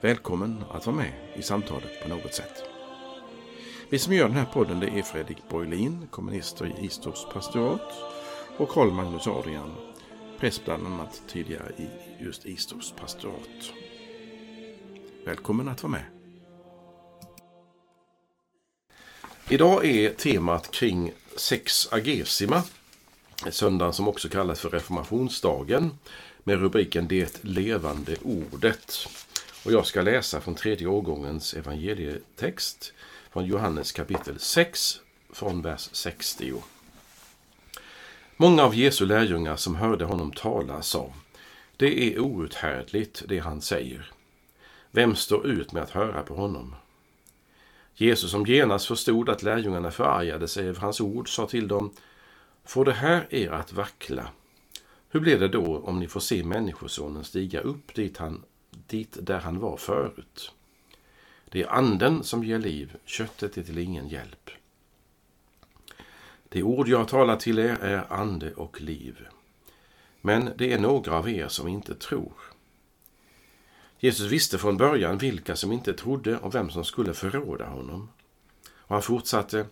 Välkommen att vara med i samtalet på något sätt. Vi som gör den här podden det är Fredrik Borglin, kommunister i Istorps pastorat och Karl Magnus Adrian, präst bland annat tidigare i just Istorps pastorat. Välkommen att vara med. Idag är temat kring sex agesima, söndagen som också kallas för reformationsdagen, med rubriken Det levande ordet. Och jag ska läsa från tredje årgångens evangelietext från Johannes kapitel 6 från vers 60. Många av Jesu lärjungar som hörde honom tala sa Det är outhärdligt det han säger. Vem står ut med att höra på honom? Jesus som genast förstod att lärjungarna förargade sig över hans ord sa till dem Får det här er att vackla? Hur blir det då om ni får se Människosonen stiga upp dit han dit där han var förut. Det är anden som ger liv, köttet är till ingen hjälp. Det ord jag talar till er är ande och liv. Men det är några av er som inte tror. Jesus visste från början vilka som inte trodde och vem som skulle förråda honom. Och han fortsatte.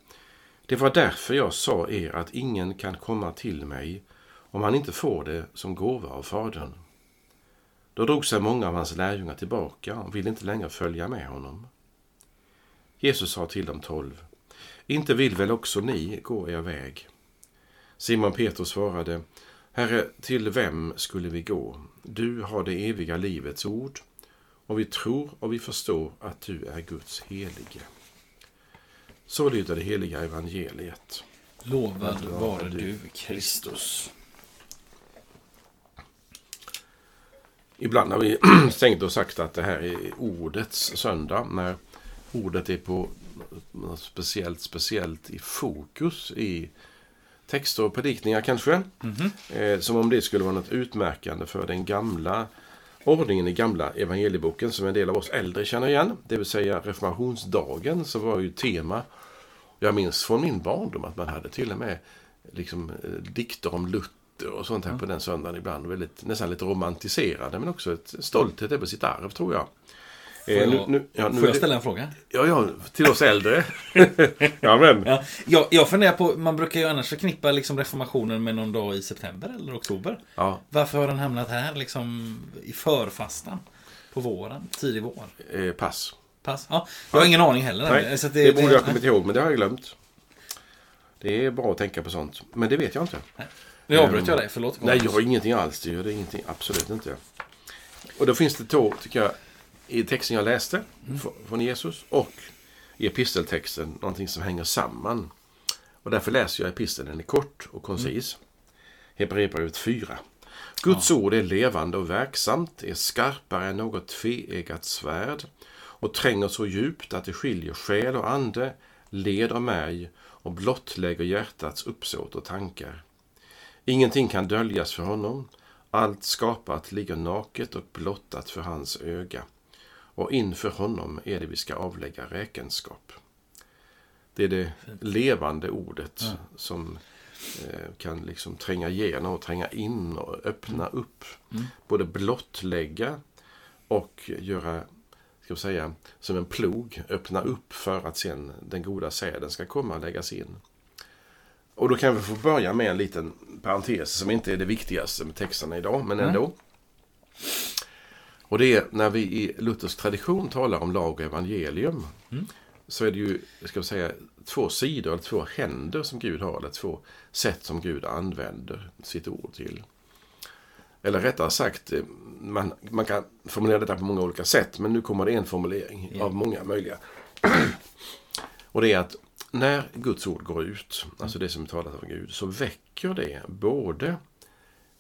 Det var därför jag sa er att ingen kan komma till mig om han inte får det som gåva av Fadern. Då drog sig många av hans lärjungar tillbaka och ville inte längre följa med honom. Jesus sa till de tolv, inte vill väl också ni gå er väg? Simon Petrus svarade, Herre, till vem skulle vi gå? Du har det eviga livets ord och vi tror och vi förstår att du är Guds helige. Så lyder det heliga evangeliet. Lovad vare du, Kristus. Ibland har vi tänkt och sagt att det här är ordets söndag när ordet är på något speciellt, speciellt i fokus i texter och predikningar kanske. Mm -hmm. som om det skulle vara något utmärkande för den gamla ordningen i gamla evangelieboken som en del av oss äldre känner igen. Det vill säga reformationsdagen så var ju tema. Jag minns från min barndom att man hade till och med liksom, eh, dikter om Luther och sånt här mm. på den söndagen ibland. Väldigt, nästan lite romantiserade men också ett stolthet över sitt arv tror jag. Får jag, eh, nu, ja, nu får jag ställa en fråga? Ja, ja, till oss äldre. ja, men. Ja, jag, jag funderar på, man brukar ju annars förknippa liksom reformationen med någon dag i september eller oktober. Ja. Varför har den hamnat här liksom i förfastan? På våren, tidig vår? Eh, pass. Pass? Ja, jag har ingen aning heller. Nej, det, det borde jag ha kommit ihåg, men det har jag glömt. Det är bra att tänka på sånt. Men det vet jag inte. Nej. Nu avbröt jag dig, förlåt. Nej, jag har ingenting alls. Det gör ingenting. Absolut inte. Och då finns det två, tycker jag, i texten jag läste mm. från Jesus och i episteltexten, någonting som hänger samman. Och därför läser jag episteln. Den är kort och koncis. Mm. Hebreerbrevet 4. Guds ja. ord är levande och verksamt, är skarpare än något tveeggat svärd och tränger så djupt att det skiljer själ och ande, led och märg och blottlägger hjärtats uppsåt och tankar. Ingenting kan döljas för honom. Allt skapat ligger naket och blottat för hans öga. Och inför honom är det vi ska avlägga räkenskap. Det är det levande ordet ja. som eh, kan liksom tränga igenom och tränga in och öppna mm. upp. Mm. Både blottlägga och göra ska vi säga, som en plog, öppna upp för att sen den goda säden ska komma och läggas in. Och då kan vi få börja med en liten parentes som inte är det viktigaste med texterna idag, men ändå. Mm. Och det är när vi i luthersk tradition talar om lag och evangelium. Mm. Så är det ju, ska vi säga, två sidor, eller två händer som Gud har, eller två sätt som Gud använder sitt ord till. Eller rättare sagt, man, man kan formulera detta på många olika sätt, men nu kommer det en formulering mm. av många möjliga. och det är att när Guds ord går ut, alltså det som är talat av Gud, så väcker det både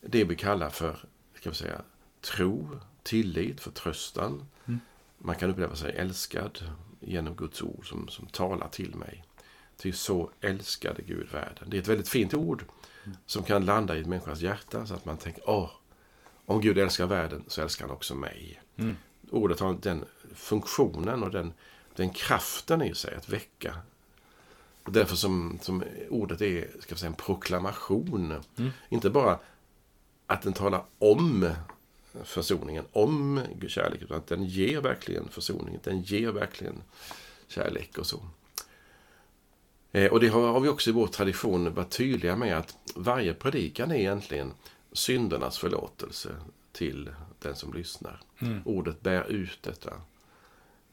det vi kallar för ska vi säga, tro, tillit, förtröstan. Mm. Man kan uppleva sig älskad, genom Guds ord som, som talar till mig. Ty så älskade Gud världen. Det är ett väldigt fint ord som kan landa i ett människas hjärta så att man tänker, åh, om Gud älskar världen så älskar han också mig. Mm. Ordet har den funktionen och den, den kraften i sig att väcka. Och därför som, som ordet är ska vi säga, en proklamation. Mm. Inte bara att den talar om försoningen, om kärlek, utan att den ger verkligen försoningen. Den ger verkligen kärlek och så. Eh, och det har vi också i vår tradition varit tydliga med att varje predikan är egentligen syndernas förlåtelse till den som lyssnar. Mm. Ordet bär ut detta.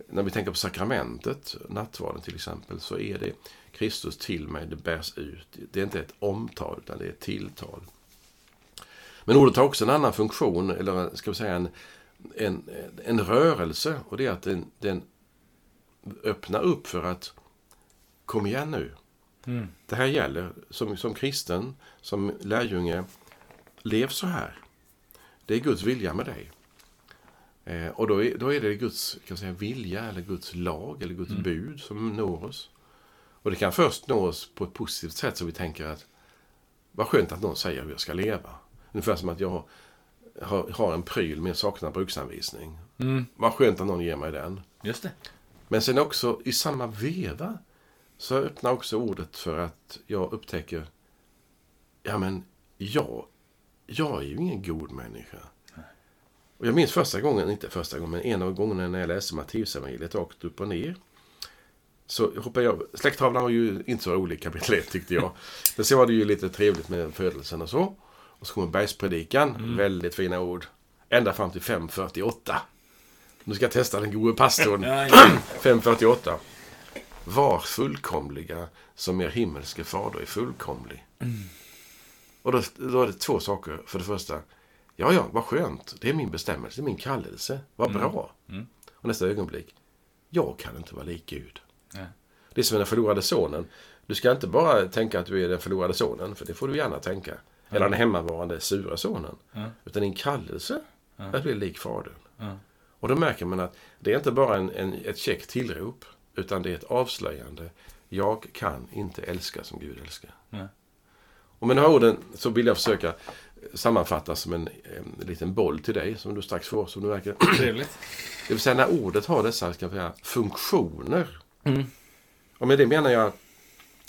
När vi tänker på sakramentet, nattvarden till exempel, så är det Kristus till mig, det bärs ut. Det är inte ett omtal, utan det är ett tilltal. Men ordet har också en annan funktion, eller ska vi säga en, en, en rörelse. Och det är att den, den öppnar upp för att kom igen nu. Mm. Det här gäller som, som kristen, som lärjunge. Lev så här. Det är Guds vilja med dig. Eh, och då är, då är det Guds kan säga, vilja, eller Guds lag, eller Guds mm. bud som når oss. Och det kan först nå oss på ett positivt sätt så vi tänker att vad skönt att någon säger hur jag ska leva. Ungefär som att jag har, har en pryl men jag saknar bruksanvisning. Mm. Vad skönt att någon ger mig den. Just det. Men sen också i samma veva så öppnar också ordet för att jag upptäcker, ja men jag, jag är ju ingen god människa. Och jag minns första gången, inte första gången, men en av gångerna när jag läste Matteusevangeliet rakt upp och ner. Så hoppade jag, släkttavlan var ju inte så rolig kapitel 1 tyckte jag. Men så var det ju lite trevligt med födelsen och så. Och så kommer bergspredikan, mm. väldigt fina ord. Ända fram till 5.48. Nu ska jag testa den gode pastorn. 5.48. Var fullkomliga som er himmelske fader är fullkomlig. Mm. Och då, då är det två saker. För det första, ja, ja, vad skönt. Det är min bestämmelse, min kallelse. Vad mm. bra. Mm. Och nästa ögonblick, jag kan inte vara lik Gud. Ja. Det är som den förlorade sonen. Du ska inte bara tänka att du är den förlorade sonen, för det får du gärna tänka. Ja. Eller den hemmavarande sura sonen. Ja. Utan din kallelse ja. att bli lik fadern. Ja. Och då märker man att det är inte bara en, en, ett käckt tillrop. Utan det är ett avslöjande. Jag kan inte älska som Gud älskar. Nej. Och med de här orden så vill jag försöka sammanfatta som en, en liten boll till dig som du strax får. Som du märker. Trevligt. Det vill säga när ordet har dessa ska säga, funktioner. Mm. Och med det menar jag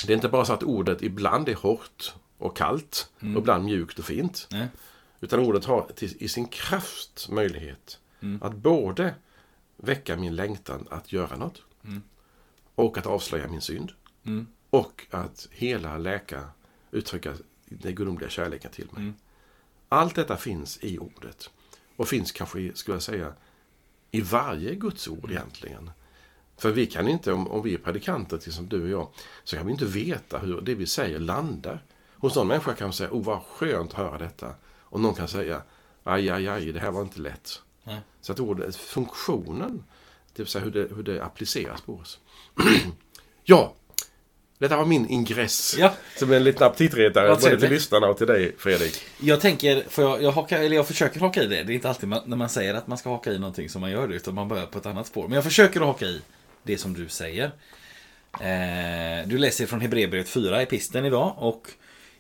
det är inte bara så att ordet ibland är hårt och kallt mm. och ibland mjukt och fint. Nej. Utan ordet har till, i sin kraft möjlighet mm. att både väcka min längtan att göra något mm. Och att avslöja min synd. Mm. Och att hela, läka, uttrycka den gudomliga kärleken till mig. Mm. Allt detta finns i ordet. Och finns kanske, skulle jag säga, i varje Guds ord egentligen. För vi kan inte, om, om vi är predikanter, till som du och jag, så kan vi inte veta hur det vi säger landar. Hos någon människa kan man säga, oh vad skönt att höra detta. Och någon kan säga, aj, aj, aj, det här var inte lätt. Nej. Så att ordet, funktionen, det vill säga hur det, hur det appliceras på oss. ja, detta var min ingress. Ja. Som en liten aptitretare både till lyssnarna och till dig Fredrik. Jag tänker, för jag, jag, hakar, eller jag försöker haka i det. Det är inte alltid man, när man säger att man ska haka i någonting som man gör det. Utan man börjar på ett annat spår. Men jag försöker att haka i det som du säger. Eh, du läser från Hebreerbrevet 4 i pisten idag. Och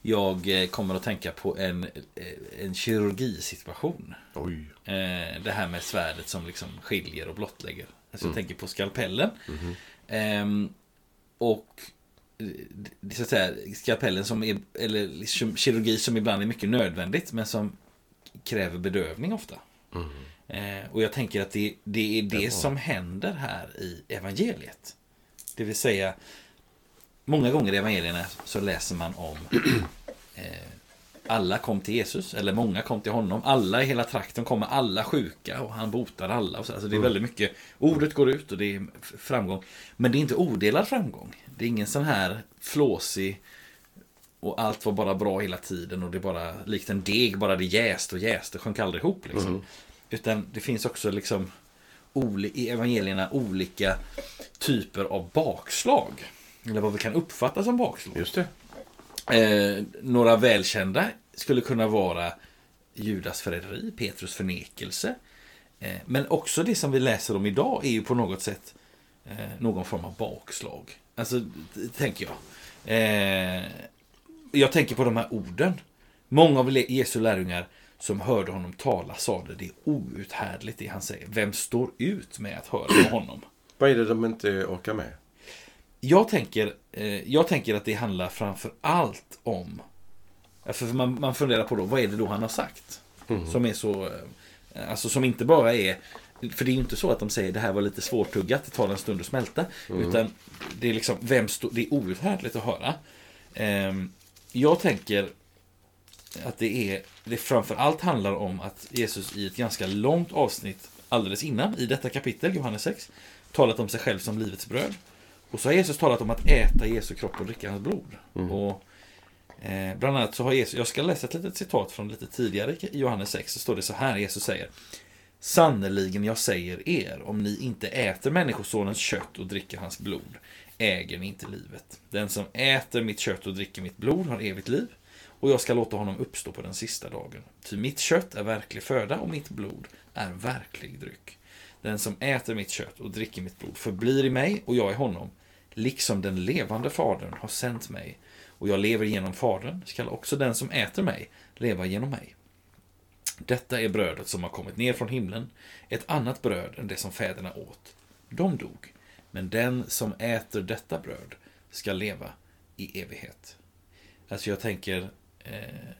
jag eh, kommer att tänka på en, eh, en kirurgisituation. Oj. Eh, det här med svärdet som liksom skiljer och blottlägger. Alltså mm. jag tänker på skalpellen. Mm. Ehm, och så att säga, skalpellen som är, eller kirurgi som ibland är mycket nödvändigt men som kräver bedövning ofta. Mm. Ehm, och jag tänker att det, det är det, som händer här i evangeliet. Det vill säga, många gånger i evangelierna så läser man om eh, alla kom till Jesus, eller många kom till honom. Alla i hela trakten kom med alla sjuka och han botar alla. Och så. Alltså det är mm. väldigt mycket, ordet går ut och det är framgång. Men det är inte odelad framgång. Det är ingen sån här flåsig och allt var bara bra hela tiden och det är bara likt en deg, bara det jäste och jäste, sjönk aldrig ihop. Liksom. Mm. Utan det finns också liksom i evangelierna olika typer av bakslag. Eller vad vi kan uppfatta som bakslag. Just det. Eh, några välkända skulle kunna vara Judas förräderi, Petrus förnekelse. Eh, men också det som vi läser om idag är ju på något sätt eh, någon form av bakslag. Alltså, tänker jag. Eh, jag tänker på de här orden. Många av Jesu lärjungar som hörde honom tala sa det, det är outhärdligt det han säger. Vem står ut med att höra på honom? Vad är det de inte orkar med? Jag tänker, eh, jag tänker att det handlar framför allt om... För man, man funderar på då, vad är det då han har sagt? Mm. Som är så... eh, Alltså som inte bara är... För det är ju inte så att de säger det här var lite svårtuggat, det tar en stund att smälta. Utan det är liksom, vem stå, det är outhärdligt att höra. Ehm, jag tänker att det är, det framför allt handlar om att Jesus i ett ganska långt avsnitt alldeles innan, i detta kapitel, Johannes 6, talat om sig själv som livets bröd. Och så har Jesus talat om att äta Jesu kropp och dricka hans blod. Och eh, Bland annat så har Jesus, jag ska läsa ett litet citat från lite tidigare i Johannes 6, så står det så här, Jesus säger Sannerligen jag säger er, om ni inte äter Människosonens kött och dricker hans blod, äger ni inte livet. Den som äter mitt kött och dricker mitt blod har evigt liv, och jag ska låta honom uppstå på den sista dagen. Ty mitt kött är verklig föda och mitt blod är verklig dryck. Den som äter mitt kött och dricker mitt blod förblir i mig och jag i honom, liksom den levande Fadern har sänt mig, och jag lever genom Fadern, skall också den som äter mig leva genom mig. Detta är brödet som har kommit ner från himlen, ett annat bröd än det som fäderna åt. De dog, men den som äter detta bröd ska leva i evighet. Alltså jag tänker, eh,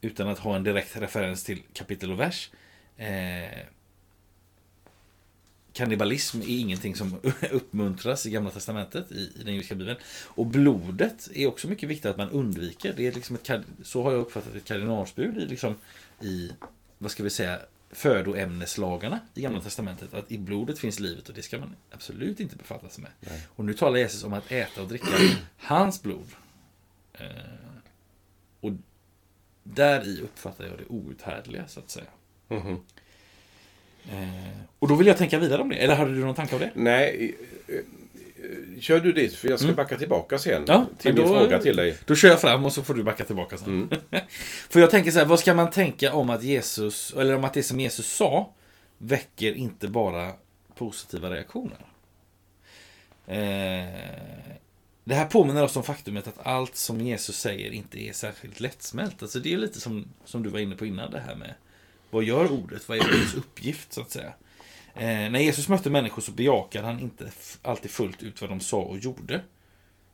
utan att ha en direkt referens till kapitel och vers, eh, kannibalism är ingenting som uppmuntras i Gamla Testamentet, i, i den judiska bibeln. Och blodet är också mycket viktigt att man undviker. Det är liksom ett, så har jag uppfattat ett kardinalsbud i, liksom, i vad ska vi säga, födoämneslagarna i Gamla Testamentet. Att i blodet finns livet och det ska man absolut inte befatta sig med. Nej. Och nu talar Jesus om att äta och dricka hans blod. Eh, och där i uppfattar jag det outhärdliga, så att säga. Mhm. Eh, och då vill jag tänka vidare om det. Eller hade du någon tanke om det? Nej, eh, eh, kör du dit för jag ska backa tillbaka sen Mm. Ja, till min då- fråga till dig. Då kör jag fram och så får du backa tillbaka sen. Mm. För jag tänker så här, vad ska man tänka om att Jesus, eller om att det som Jesus sa väcker inte bara positiva reaktioner? Eh, det här påminner oss om faktumet att allt som Jesus säger inte är särskilt lättsmält. Alltså det är lite som, som du var inne på innan det här med vad gör ordet? Vad är ordets uppgift så att säga? Eh, när Jesus mötte människor så bejakade han inte alltid fullt ut vad de sa och gjorde.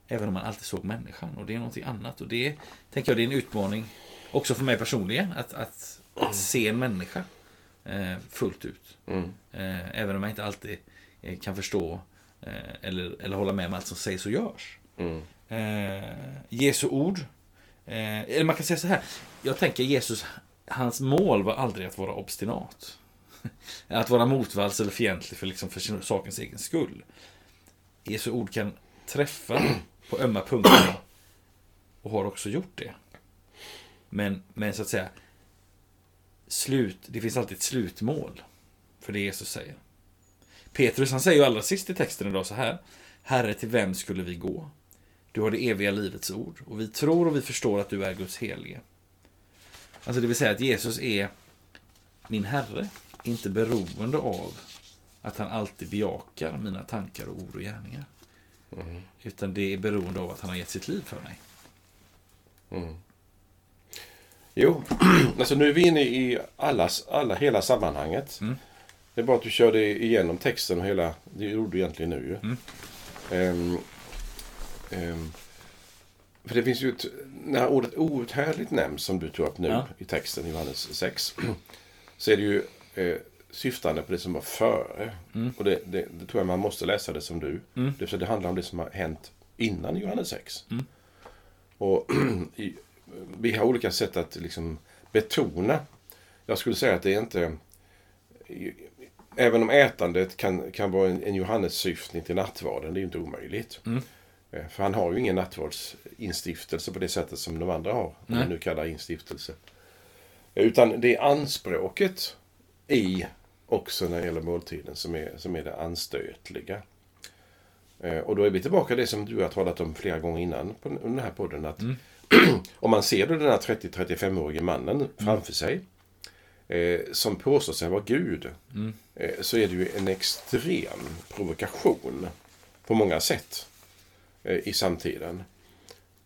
Även om man alltid såg människan. Och det är någonting annat. Och det tänker jag det är en utmaning också för mig personligen. Att, att, att se en människa eh, fullt ut. Mm. Eh, även om jag inte alltid eh, kan förstå eh, eller, eller hålla med om allt som sägs och görs. Mm. Eh, Jesu ord. Eh, eller man kan säga så här. Jag tänker Jesus, hans mål var aldrig att vara obstinat. Att vara motvalls eller fientlig för, liksom, för sakens egen skull. Jesu ord kan träffa på ömma punkter och har också gjort det. Men, men så att säga, slut, det finns alltid ett slutmål för det Jesus säger. Petrus han säger ju allra sist i texten idag så här. Herre, till vem skulle vi gå? Du har det eviga livets ord och vi tror och vi förstår att du är Guds helige. Alltså det vill säga att Jesus är min Herre, inte beroende av att han alltid bejakar mina tankar och ord och gärningar. Mm. Utan det är beroende av att han har gett sitt liv för mig. Mm. Jo, alltså nu är vi inne i allas, alla, hela sammanhanget. Mm. Det är bara att du kör det igenom texten och hela, det gjorde du egentligen nu ju. Mm. Ehm, för det finns ju ett, när ordet outhärdligt nämns som du tog upp nu Ja. i texten i Johannes 6. Så är det ju eh, syftande på det som var före. Mm. Och det, det, det tror jag man måste läsa det som du. Mm. Det, det handlar om det som har hänt innan Johannes 6. Mm. Och i, vi har olika sätt att liksom betona. Jag skulle säga att det är inte... Även om ätandet kan, kan vara en, en Johannes-syftning till nattvarden, det är ju inte omöjligt. Mm. Eh, För han har ju ingen nattvardsinstiftelse på det sättet som de andra har. Om man nu kallar instiftelse. Utan det är anspråket i också när det gäller måltiden som är, som är det anstötliga. Eh, Och då är vi tillbaka i det som du har talat om flera gånger innan på den här podden. Att Mm. om man ser då den här 30-35-årige mannen framför sig. eh, som påstår sig vara Gud, Mm. eh, så är det ju en extrem provokation på många sätt eh, i samtiden.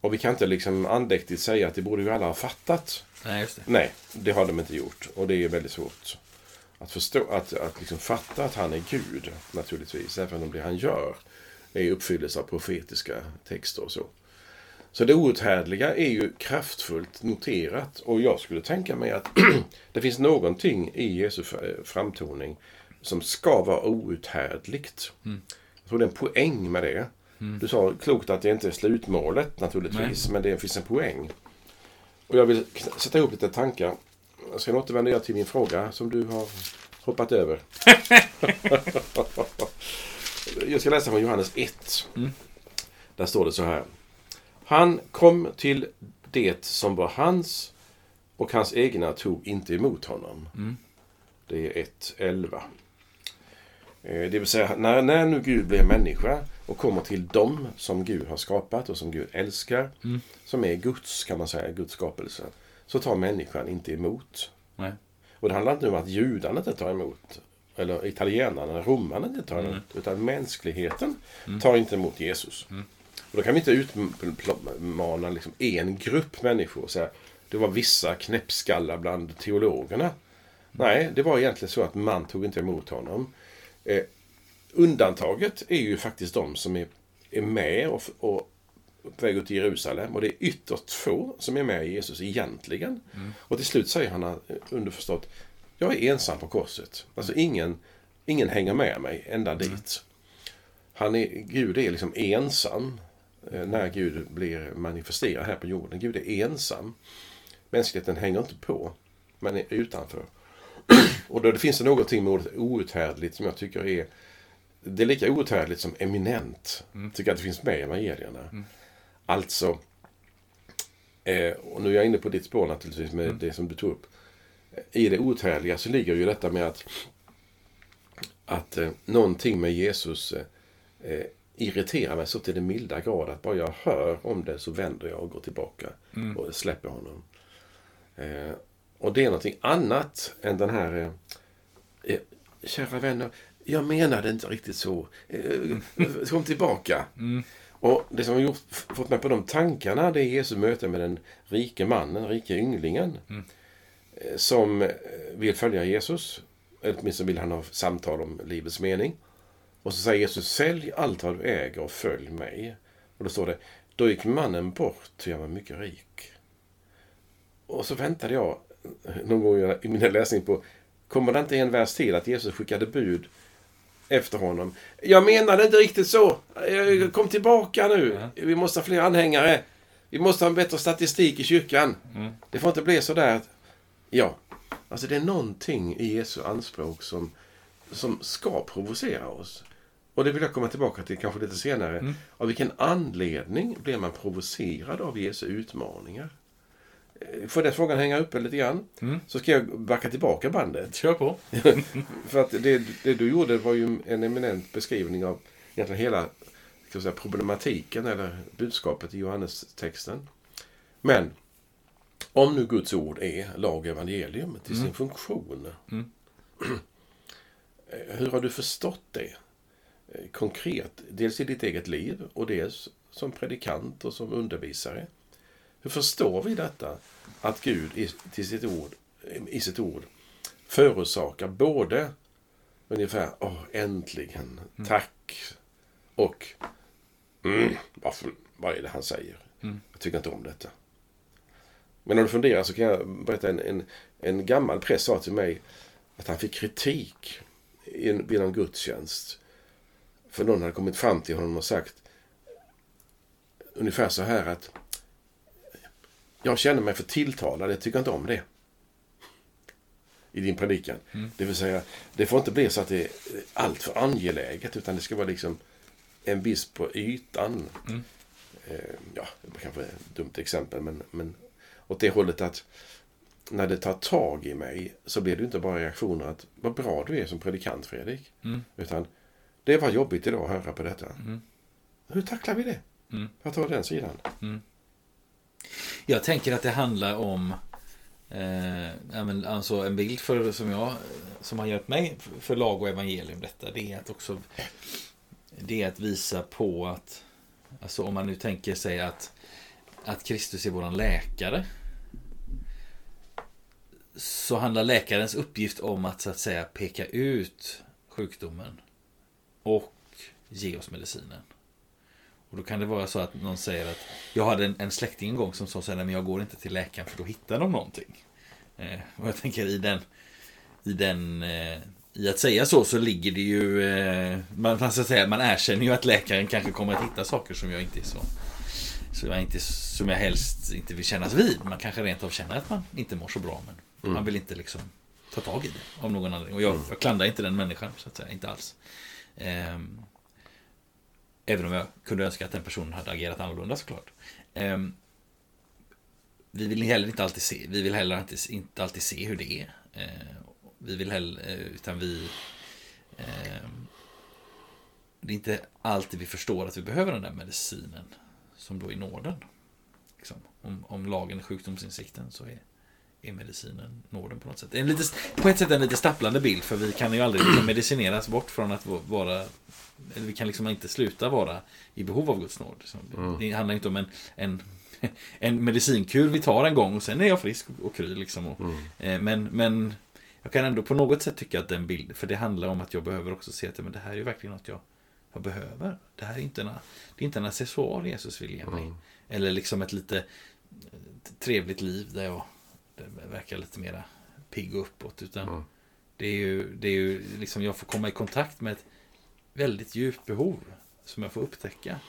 Och vi kan inte liksom andäktigt säga att det borde ju alla ha fattat. Nej, det. Nej, det har de inte gjort. Och det är väldigt svårt att förstå, att, att liksom fatta att han är Gud, naturligtvis. Även om det han gör är i uppfyllelse av profetiska texter och så. Så det outhärdliga är ju kraftfullt noterat. Och jag skulle tänka mig att det finns någonting i Jesu f- framtoning som ska vara outhärdligt. Jag tror det är en poäng med det. Du sa klokt att det inte är slutmålet naturligtvis, men det finns en poäng. Och jag vill sätta ihop lite tankar. Sen återvänder jag till min fråga som du har hoppat över. jag ska läsa från Johannes 1. Där står det så här. Han kom till det som var hans och hans egna tog inte emot honom. Det är 1.11. Eh, Det vill säga, när, när nu Gud blir människa och kommer till dem som Gud har skapat och som Gud älskar, som är Guds, kan man säga, Guds skapelse, så tar människan inte emot. Nej. Och det handlar inte om att judarna inte tar emot, eller italienarna, eller romarna inte tar emot, utan mänskligheten tar inte emot Jesus. Och då kan vi inte utmana liksom en grupp människor och säga det var vissa knäppskallar bland teologerna. Nej, det var egentligen så att man tog inte emot honom. Undantaget är ju faktiskt de som är, är med och, och på väg ut till Jerusalem. Och det är ytterst få som är med Jesus egentligen. Och till slut säger han eh, underförstått, jag är ensam på korset. Alltså ingen, ingen hänger med mig ända dit. Han är, Gud är liksom ensam eh, när Gud blir manifesterad här på jorden. Gud är ensam. Mänskligheten hänger inte på, men är utanför. Och då det finns det någonting med ordet outhärdligt som jag tycker är det är lika outhärdligt som eminent. Tycker att det finns med i evangelierna. Alltså, eh, och nu är jag inne på ditt spår naturligtvis med det som du tog upp. I det outhärdliga så ligger ju detta med att, att eh, någonting med Jesus eh, eh, irriterar mig så till den milda grad att bara jag hör om det så vänder jag och går tillbaka och släpper honom. Eh, och det är någonting annat än den här eh, eh, Kära vänner, jag menade inte riktigt så. Eh, Kom tillbaka. Och det som har gjort, fått mig på de tankarna det är Jesu möte med den rike mannen, den rike ynglingen. eh, Som eh, vill följa Jesus. Eller åtminstone vill han ha samtal om livets mening. Och så säger Jesus, sälj allt vad du äger och följ mig. Och då står det, då gick mannen bort, ty han var mycket rik. Och så väntade jag någon gång i min läsning på, kommer det inte en vers till att Jesus skickade bud efter honom? Jag menade inte riktigt så. Kom tillbaka nu. Vi måste ha fler anhängare. Vi måste ha en bättre statistik i kyrkan. Det får inte bli så där att, ja, alltså det är någonting i Jesu anspråk som, som ska provocera oss. Och det vill jag komma tillbaka till kanske lite senare. Av vilken anledning blir man provocerad av Jesu utmaningar? Eh, Får den frågan hänga uppe lite grann? Så ska jag backa tillbaka bandet. Kör på. För att det, det du gjorde var ju en eminent beskrivning av egentligen hela ska säga, problematiken eller budskapet i Johannes-texten. Men om nu Guds ord är lag evangelium till sin funktion. eh, Hur har du förstått det? eh, Konkret, dels i ditt eget liv och dels som predikant och som undervisare. Hur förstår vi detta? Att Gud i, till sitt ord, i sitt ord förorsakar både ungefär åh, äntligen, tack och mm, varför, vad är det han säger? Jag tycker inte om detta. Men om du funderar så kan jag berätta en, en, en gammal präst sa till mig att han fick kritik vid någon gudstjänst. För någon hade kommit fram till honom och sagt ungefär så här att jag känner mig för tilltalad, jag tycker inte om det. I din predikan. Det vill säga, det får inte bli så att det är allt för angeläget utan det ska vara liksom en viss på ytan. Eh, ja, det kanske ett dumt exempel men, men åt det hållet att när det tar tag i mig så blir det inte bara reaktioner att vad bra du är som predikant Fredrik. Utan det var jobbigt idag att höra på detta. Hur tacklar vi det? Jag tar den sidan. Jag tänker att det handlar om Eh, alltså en bild för, som, jag, som har hjälpt mig för lag och evangelium detta, det är att också det är att visa på att, alltså om man nu tänker sig att, att Kristus är våran läkare, så handlar läkarens uppgift om att så att säga peka ut sjukdomen och ge oss medicinen. Och då kan det vara så att någon säger att jag hade en, en släkting en gång som sa så här, men jag går inte till läkaren för då hittar de någonting. Eh, och jag tänker i den, i den eh, i att säga så så ligger det ju, eh, man, man, säga, man erkänner ju att läkaren kanske kommer att hitta saker som jag inte är så som jag, inte, som jag helst inte vill kännas vid. Man kanske rent av känner att man inte mår så bra men mm. man vill inte liksom ta tag i det av någon anledning. Och jag, mm. jag klandrar inte den människan så att säga, inte alls. Um, Även om jag kunde önska att den personen hade agerat annorlunda såklart. Ehm, vi vill heller inte alltid se, vi vill heller inte, inte alltid se hur det är. Ehm, vi vill heller, eh, utan vi... Ehm, det är inte alltid vi förstår att vi behöver den där medicinen som då är nåden. Liksom. Om, om lagen är sjukdomsinsikten så är, är medicinen nåden på något sätt. En lite, på ett sätt en lite stapplande bild för vi kan ju aldrig liksom medicineras bort från att vara vi kan liksom inte sluta vara i behov av Guds nåd. Mm. Det handlar inte om en, en, en medicinkur vi tar en gång och sen är jag frisk och kry. Liksom och, mm. eh, men, men jag kan ändå på något sätt tycka att den bilden, för det handlar om att jag behöver också se att men det här är ju verkligen något jag, jag behöver. Det här är inte en, det är inte en accessoar Jesus vill ge mig. Mm. Eller liksom ett lite trevligt liv där jag verkar lite mera pigg och uppåt. Utan mm. det är ju, det är ju liksom jag får komma i kontakt med ett väldigt djupt behov som jag får upptäcka.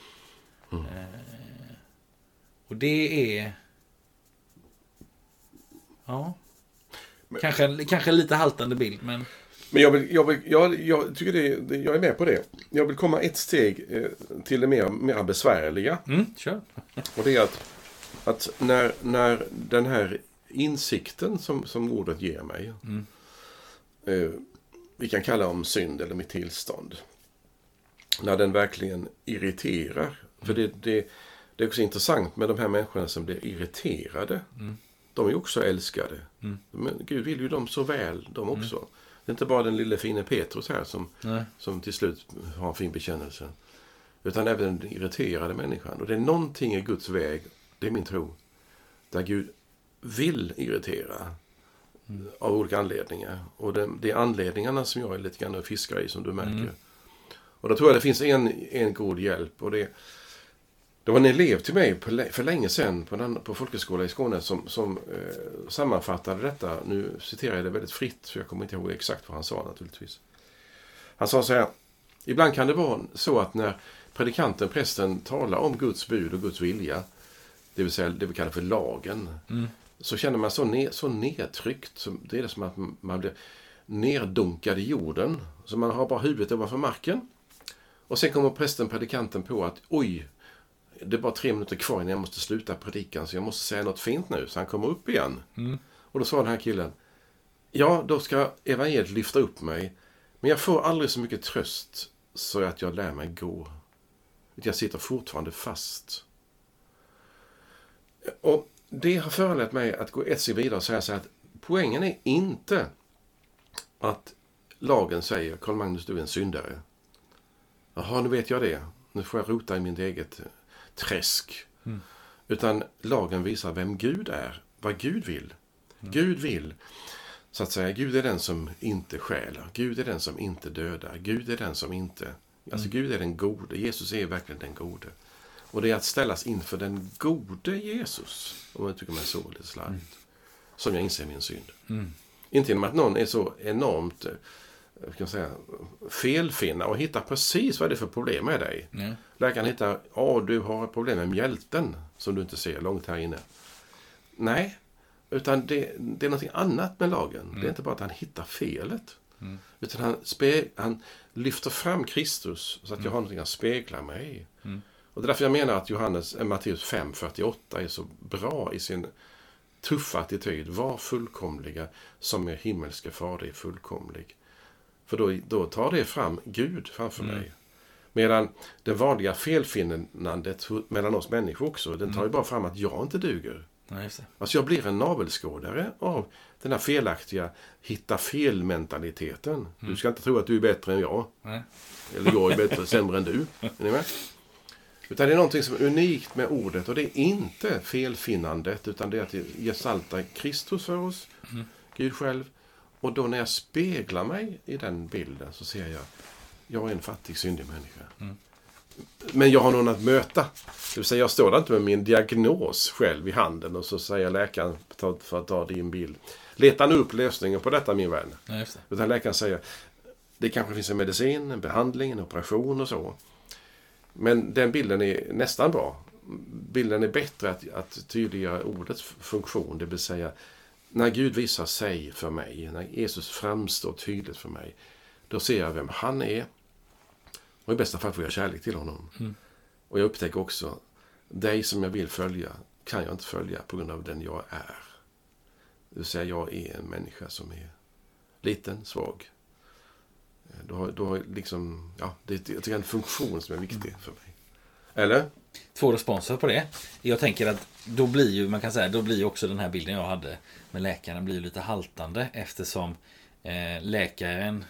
Mm. Eh, och det är... Ja. Men, kanske, kanske lite haltande bild, men... Men jag, vill, jag, vill, jag, jag tycker det, jag är med på det. Jag vill komma ett steg eh, till det mer, mer besvärliga. Mm, kör. Och det är att, att när, när den här insikten som, som ordet ger mig. Mm. Eh, vi kan kalla om synd eller mitt tillstånd när den verkligen irriterar. För det, det, det är också intressant med de här människorna som blir irriterade. Mm. De är också älskade. Mm. Men Gud vill ju dem så väl, de mm. också. Mm. Det är inte bara den lille fine Petrus här som, som till slut har en fin bekännelse. Utan även den irriterade människan. Och det är någonting i Guds väg, det är min tro, där Gud vill irritera. Mm. Av olika anledningar. Och det, det, är anledningarna som jag är lite grann och fiskar i, som du märker. Mm. Och då tror jag det finns en, en god hjälp. Och det, det var en elev till mig på, för länge sedan på, en, på folkhögskola i Skåne som, som eh, sammanfattade detta. Nu citerar jag det väldigt fritt, för jag kommer inte ihåg exakt vad han sa naturligtvis. Han sa så här. Ibland kan det vara så att när predikanten, prästen, talar om Guds bud och Guds vilja, det vill säga det vi kallar för lagen, mm. Så känner man så, ne, så nedtryckt. Så det är det som att man blir nerdunkad i jorden. Så man har bara huvudet ovanför marken. Och sen kommer prästen, predikanten på att oj, det är bara tre minuter kvar innan jag måste sluta predikan så jag måste säga något fint nu. Så han kommer upp igen. Mm. Och då sa den här killen, ja då ska evangeliet lyfta upp mig. Men jag får aldrig så mycket tröst så att jag lär mig gå. Jag sitter fortfarande fast. Och det har föranlett mig att gå ett steg vidare och säga så att poängen är inte att lagen säger Karl Magnus du är en syndare. Jaha, nu vet jag det. Nu får jag rota i mitt eget träsk. Mm. Utan lagen visar vem Gud är. Vad Gud vill. Mm. Gud vill, så att säga, Gud är den som inte stjäler. Gud är den som inte dödar. Gud är den som inte... Alltså mm. Gud är den gode. Jesus är verkligen den gode. Och det är att ställas inför den gode Jesus. Om jag tycker mig så lite slarvigt. Mm. Som jag inser min synd. Mm. Inte genom att någon är så enormt kan säga, felfinna och hitta precis vad det är för problem med dig. Mm. Läkaren hittar, ja du har ett problem med mjälten som du inte ser långt här inne. Nej, utan det, det är något annat med lagen. Mm. Det är inte bara att han hittar felet. Mm. Utan han, han lyfter fram Kristus så att jag mm. har någonting att spegla mig i. Mm. Och det är därför jag menar att Johannes, äh, Matteus 5.48 är så bra i sin tuffa attityd. Var fullkomliga som er himmelske fader är fullkomlig. För då, då tar det fram Gud framför mm. mig. Medan det vanliga felfinnandet mellan oss människor också, den tar ju mm. bara fram att jag inte duger. Ja. Alltså jag blir en navelskådare av den här felaktiga hitta fel-mentaliteten. Du ska inte tro att du är bättre än jag. Nej. Eller jag är bättre, sämre än du. Är ni med? Utan det är någonting som är unikt med ordet och det är inte felfinnandet utan det är att gestalta Kristus för oss, Gud själv. Och då när jag speglar mig i den bilden så ser jag, jag är en fattig, syndig människa. Men jag har någon att möta. Det vill säga jag står där inte med min diagnos själv i handen och så säger läkaren, för att ta din bild. Leta nu upp lösningen på detta min vän. Ja. Utan läkaren säger, det kanske finns en medicin, en behandling, en operation och så. Men den bilden är nästan bra. Bilden är bättre att, att tydliggöra ordets funktion, det vill säga när Gud visar sig för mig, när Jesus framstår tydligt för mig, då ser jag vem han är. Och i bästa fall får jag kärlek till honom. Och jag upptäcker också, dig som jag vill följa kan jag inte följa på grund av den jag är. Det vill säga, jag är en människa som är liten, svag. Du har, du har liksom, ja, det är jag tycker det är en funktion som är viktig för mig. Eller? Två responser på det. Jag tänker att då blir ju, man kan säga, då blir ju också den här bilden jag hade med läkaren blir lite haltande eftersom eh, läkaren,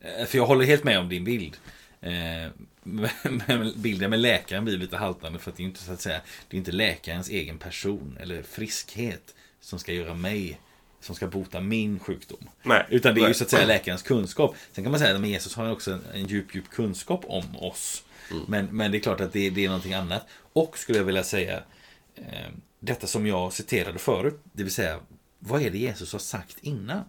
eh, för jag håller helt med om din bild. Eh, men bilden med läkaren blir lite haltande för att det är inte så att säga, det är inte läkarens egen person eller friskhet som ska göra mig, som ska bota min sjukdom. Nej. Utan det är ju Nej. så att säga läkarens kunskap. Sen kan man säga att Jesus har ju också en, en djup, djup kunskap om oss. Men, men det är klart att det, det är någonting annat. Och skulle jag vilja säga, eh, detta som jag citerade förut, det vill säga, vad är det Jesus har sagt innan?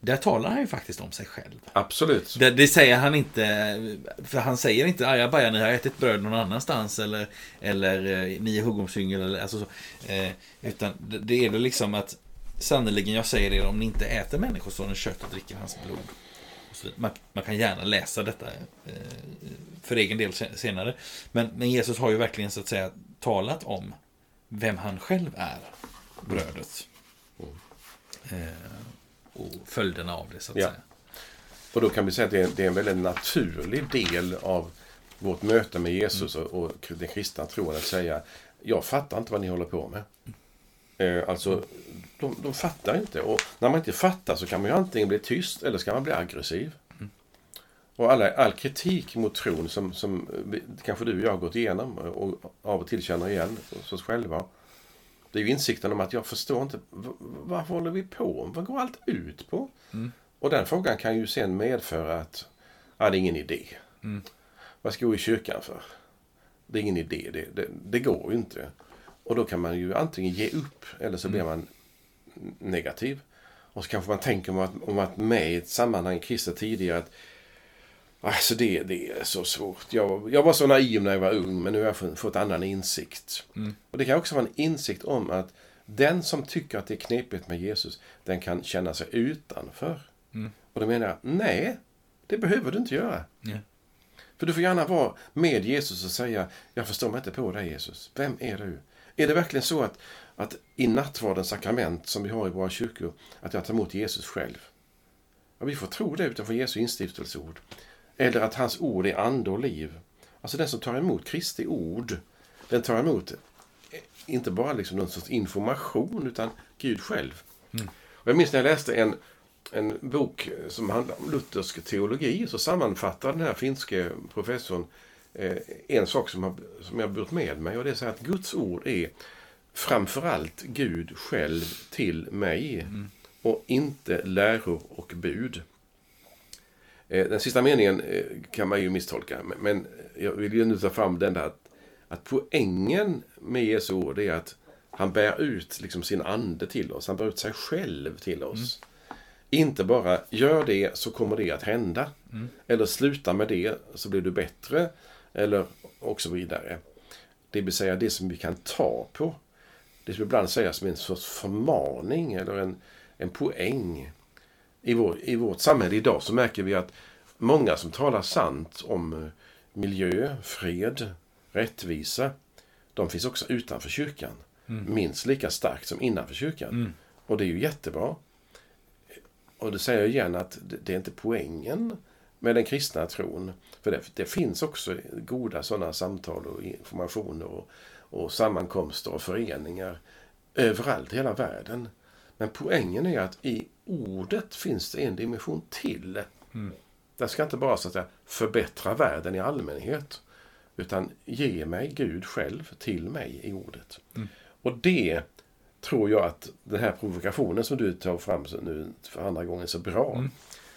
Där talar han ju faktiskt om sig själv. Absolut. Det, det säger han inte, för han säger inte ajabaja, ni har ätit bröd någon annanstans eller, eller eh, ni är huggormsyngel eller alltså så. Eh, utan det, det är det liksom att sannerligen jag säger er om ni inte äter människosonens kött och dricker hans blod. Man, man kan gärna läsa detta eh, för egen del sen- senare. Men, men Jesus har ju verkligen så att säga talat om vem han själv är, brödet. Eh, och följderna av det så att Ja. säga. Och då kan vi säga att det är, det är en väldigt naturlig del av vårt möte med Jesus och, och den kristna tron att säga jag fattar inte vad ni håller på med. Eh, alltså, de, de fattar inte. Och när man inte fattar så kan man ju antingen bli tyst eller ska man bli aggressiv. Och alla, all kritik mot tron som, som kanske du och jag har gått igenom och av och till känner igen hos oss själva. Det är ju insikten om att jag förstår inte, vad håller vi på? Vad går allt ut på? Och den frågan kan ju sen medföra att, ja, det är ingen idé. Vad ska jag gå i kyrkan för? Det är ingen idé, det, det, det går ju inte. Och då kan man ju antingen ge upp eller så blir man negativ. Och så kanske man tänker om att, om att med i ett sammanhang kristet tidigare att Alltså det, det är så svårt. Jag, jag var så naiv när jag var ung men nu har jag fått, fått annan insikt. Och det kan också vara en insikt om att den som tycker att det är knepigt med Jesus, den kan känna sig utanför. Och då menar jag, nej, det behöver du inte göra. Ja. För du får gärna vara med Jesus och säga, jag förstår mig inte på dig Jesus. Vem är du? Är det verkligen så att, att i nattvardens sakrament som vi har i våra kyrkor, att jag tar emot Jesus själv? Ja, vi får tro det utifrån Jesu instiftelseord. Eller att hans ord är ande och liv. Alltså den som tar emot Kristi ord, den tar emot eh, inte bara liksom någon sorts information, utan Gud själv. Och jag minns när jag läste en, en bok som handlar om luthersk teologi, så sammanfattar den här finske professorn en sak som, har, som jag burit med mig. Och det är så att Guds ord är framförallt Gud själv till mig. Och inte läror och bud. Eh, Den sista meningen eh, kan man ju misstolka. men- jag vill ju nu ta fram den där att, att poängen med Jesu ord är att han bär ut liksom sin ande till oss. Han bär ut sig själv till oss. Inte bara gör det så kommer det att hända. Eller sluta med det så blir du bättre. Eller och så vidare. Det vill säga det som vi kan ta på. Det som ibland sägs som en sorts förmaning eller en, en poäng. I, vår, I vårt samhälle idag så märker vi att många som talar sant om eh, miljö, fred, rättvisa, de finns också utanför kyrkan. Minst lika starkt som innanför kyrkan. Och det är ju jättebra. Och det säger jag igen att det är inte poängen med den kristna tron. För det, det finns också goda sådana samtal och informationer och, och sammankomster och föreningar överallt i hela världen. Men poängen är att i ordet finns det en dimension till. Mm. Det ska inte bara så att säga, förbättra världen i allmänhet. Utan ge mig Gud själv till mig i ordet. Mm. Och det tror jag att den här provokationen som du tar fram nu för andra gången så bra. Mm.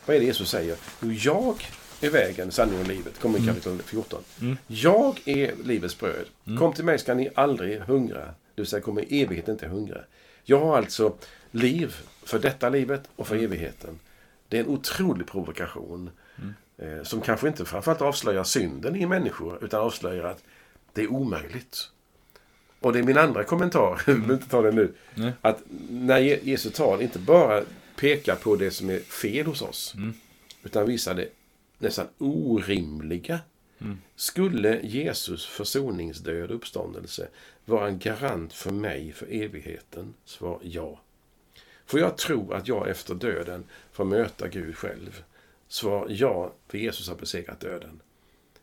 Vad är det Jesus säger? Jo, jag är vägen, sanningen och livet. Kommer i Mm. kapitel 14. Mm. Jag är livets bröd. Mm. Kom till mig ska ni aldrig hungra. Det vill säga kommer i evighet inte hungra. Jag har alltså liv för detta livet och för evigheten. Det är en otrolig provokation. Eh, som kanske inte framförallt avslöjar synden i människor utan avslöjar att det är omöjligt. Och det är min andra kommentar, jag vill inte ta den nu. Nej. Att när Je- Jesu tal inte bara pekar på det som är fel hos oss. Mm. Utan visar det nästan orimliga. Mm. Skulle Jesus försoningsdöd och uppståndelse vara en garant för mig för evigheten? Svar ja. Får jag tro att jag efter döden får möta Gud själv? Svar ja, för Jesus har besegrat döden.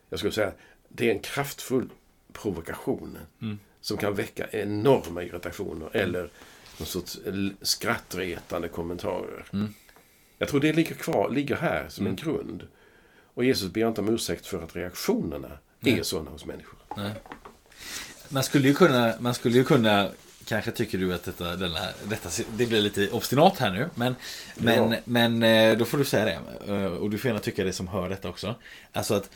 Jag skulle säga det är en kraftfull provokation Mm. som kan väcka enorma irritationer eller någon sorts skrattretande kommentarer. Mm. Jag tror det ligger kvar, ligger här som en grund. Och Jesus ber inte om ursäkt för att reaktionerna är sådana hos människor. Nej. Man skulle ju kunna, man skulle ju kunna Kanske tycker du att detta, denna, detta det blir lite obstinat här nu. Men, men, Ja. men eh, då får du säga det. Eh, Och du får gärna tycka det som hör detta också. Alltså att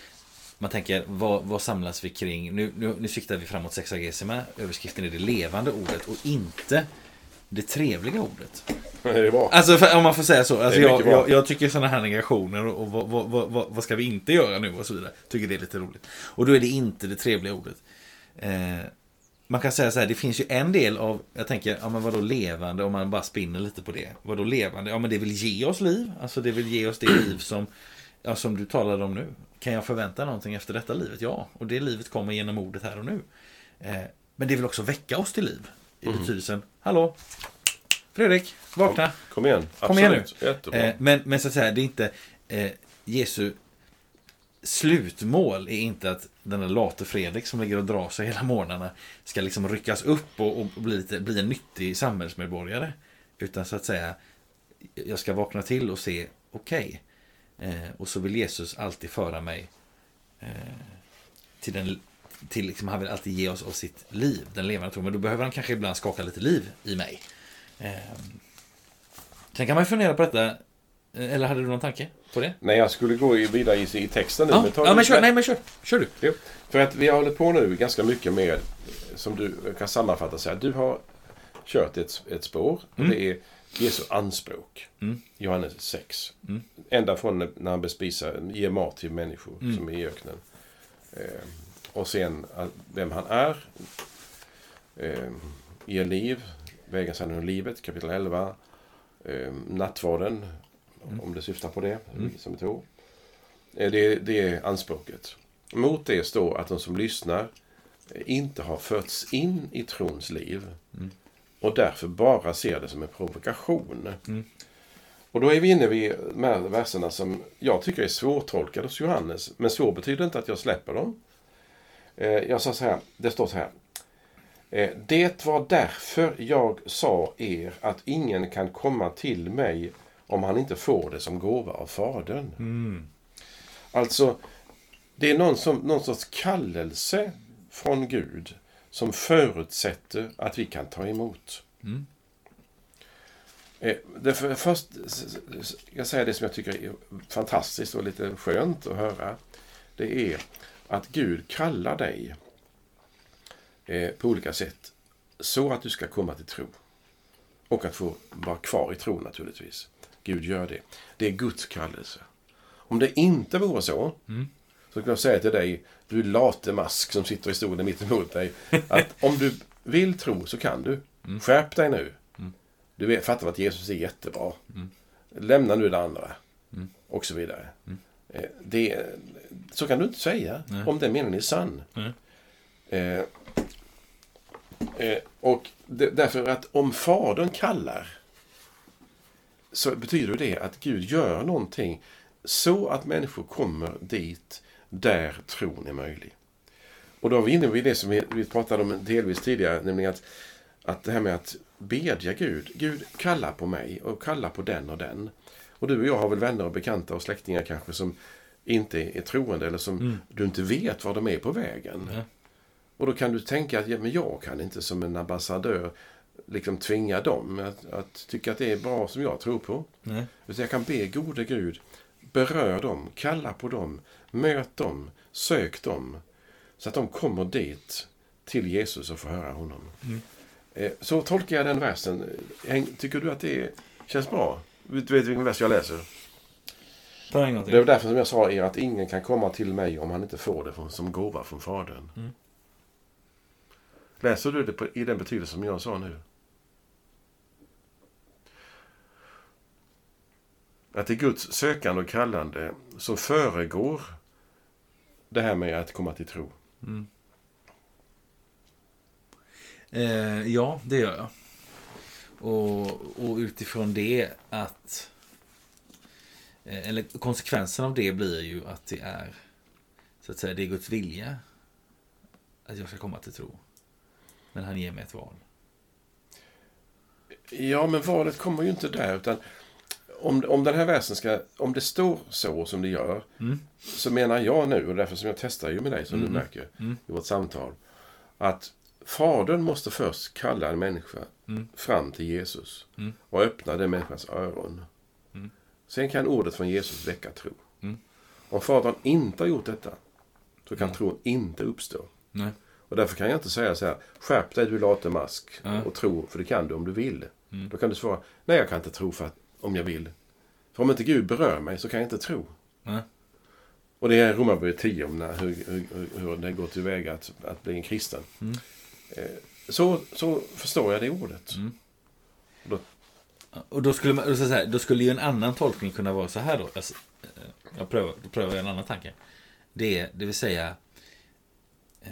man tänker, vad, vad samlas vi kring? Nu, nu, nu siktar vi framåt sexagesima. Överskriften är det levande ordet och inte det trevliga ordet. Det är bra. Alltså för, om man får säga så. Alltså, jag, jag, jag tycker sådana här negationer och vad, vad, vad, vad, vad ska vi inte göra nu och så vidare. Tycker det är lite roligt. Och då är det inte det trevliga ordet. Eh, man kan säga så här, det finns ju en del av, jag tänker, ja men vadå levande om man bara spinner lite på det. Vadå levande? Ja men det vill ge oss liv. Alltså det vill ge oss det liv som, ja, som du talade om nu. Kan jag förvänta någonting efter detta livet? Ja, och det livet kommer genom ordet här och nu. Eh, men det vill också väcka oss till liv. I betydelsen, hallå? Fredrik, vakna. Kom igen. Kom igen nu. Jättebra. Eh, men, men så att säga, det är inte eh, Jesu slutmål är inte att den där late Fredrik som ligger och drar sig hela morgnarna ska liksom ryckas upp och, och bli, lite, bli en nyttig samhällsmedborgare. Utan så att säga, jag ska vakna till och se, okej. eh, och så vill Jesus alltid föra mig eh, till den till liksom, han vill alltid ge oss av sitt liv, den levande tron. Men då behöver han kanske ibland skaka lite liv i mig. Eh, sen kan man ju fundera på detta. Eh, Eller hade du någon tanke på det? Nej, jag skulle gå vidare i, i texten nu. Ja, ta ja men kör, nej men kör, kör du. Jo, för att vi har hållit på nu ganska mycket med, som du kan sammanfatta så här. Du har kört ett, ett spår och Mm. det är Jesu anspråk. Mm. Johannes 6. Mm. Ända från när han bespisar, ger mat till människor Mm. som är i öknen. Eh, och sen att- vem han är. Eh, ger liv, vägen sanningen och livet, kapitel 11. Eh, nattvarden, Mm. om det syftar på det, Mm. som vi tror. Eh, Det, det är anspråket. Mot det står att de som lyssnar eh, inte har förts in i trons liv. Mm. Och därför bara ser det som en provokation. Mm. Och då är vi inne vid de här verserna som jag tycker är svårtolkade hos Johannes. Men svår betyder inte att jag släpper dem. Eh, Jag sa så här, det står så här. Eh, Det var därför jag sa er att ingen kan komma till mig om han inte får det som gåva av Fadern. Mm. Alltså, det är någon, som, någon sorts kallelse från Gud som förutsätter att vi kan ta emot. Mm. Eh, Det för, först jag säger det som jag tycker är fantastiskt och lite skönt att höra. Det är att Gud kallar dig eh, på olika sätt så att du ska komma till tro. Och att få vara kvar i tro naturligtvis. Gud gör det. Det är Guds kallelse. Om det inte vore så, Mm. så kan jag säga till dig, du late mask som sitter i stolen mitt emot dig, att om du vill tro så kan du. Mm. Skärp dig nu. Mm. Du vet, fattar att Jesus är jättebra. Mm. Lämna nu det andra. Mm. Och så vidare. Eh, Det, så kan du inte säga Nej. om den meningen är sann. Eh, eh, och det, därför att om Fadern kallar så betyder det att Gud gör någonting så att människor kommer dit där tron är möjlig. Och då är vi inne vid det som vi, vi pratade om delvis tidigare, nämligen att, att det här med att bedja Gud. Gud, kalla på mig och kalla på den och den. Och du och jag har väl vänner och bekanta och släktingar kanske som inte är troende eller som Mm. du inte vet var de är på vägen. Ja. Och då kan du tänka att ja, men jag kan inte som en ambassadör liksom tvinga dem att, att tycka att det är bra som jag tror på. Nej. Utan jag kan be gode Gud, berör dem, kalla på dem, möt dem, sök dem. Så att de kommer dit till Jesus och får höra honom. Mm. Eh, Så tolkar jag den versen. Tycker du att det känns bra? Du vet vilken vers jag läser? En gång Det är till. därför som jag sa er att ingen kan komma till mig om han inte får det från- som gåva från Fadern. Mm. Läser du det på, i den betydelse som jag sa nu? Att det är Guds sökande och kallande som föregår det här med att komma till tro. Mm. Eh, ja, det gör jag. Och, och utifrån det att... Eh, eller konsekvensen av det blir ju att det är så att säga, det är Guds vilja att jag ska komma till tro. Men han ger mig ett val. Ja, men valet kommer ju inte där. utan om, om den här versen ska, om det står så som det gör, Mm. så menar jag nu, och därför som jag testar ju med dig som Mm. du märker Mm. i vårt samtal, att Fadern måste först kalla en människa Mm. fram till Jesus Mm. och öppna den människans öron. Mm. Sen kan ordet från Jesus väcka tro. Mm. Om Fadern inte har gjort detta, så kan tron inte uppstå. Nej. Och därför kan jag inte säga så här, skärp dig du late mask Ja. och tro, för det kan du om du vill. Mm. Då kan du svara, nej jag kan inte tro för att, om jag vill. För om inte Gud berör mig så kan jag inte tro. Nej. Och det är Romarbrevet 10 om när, hur, hur, hur det går tillväga att, att bli en kristen. Mm. Eh, Så, så förstår jag det ordet. Mm. Och då- Och då skulle, man, så här, då skulle ju en annan tolkning kunna vara så här då. Alltså, eh, jag prövar, då prövar jag en annan tanke. Det, det vill säga, eh,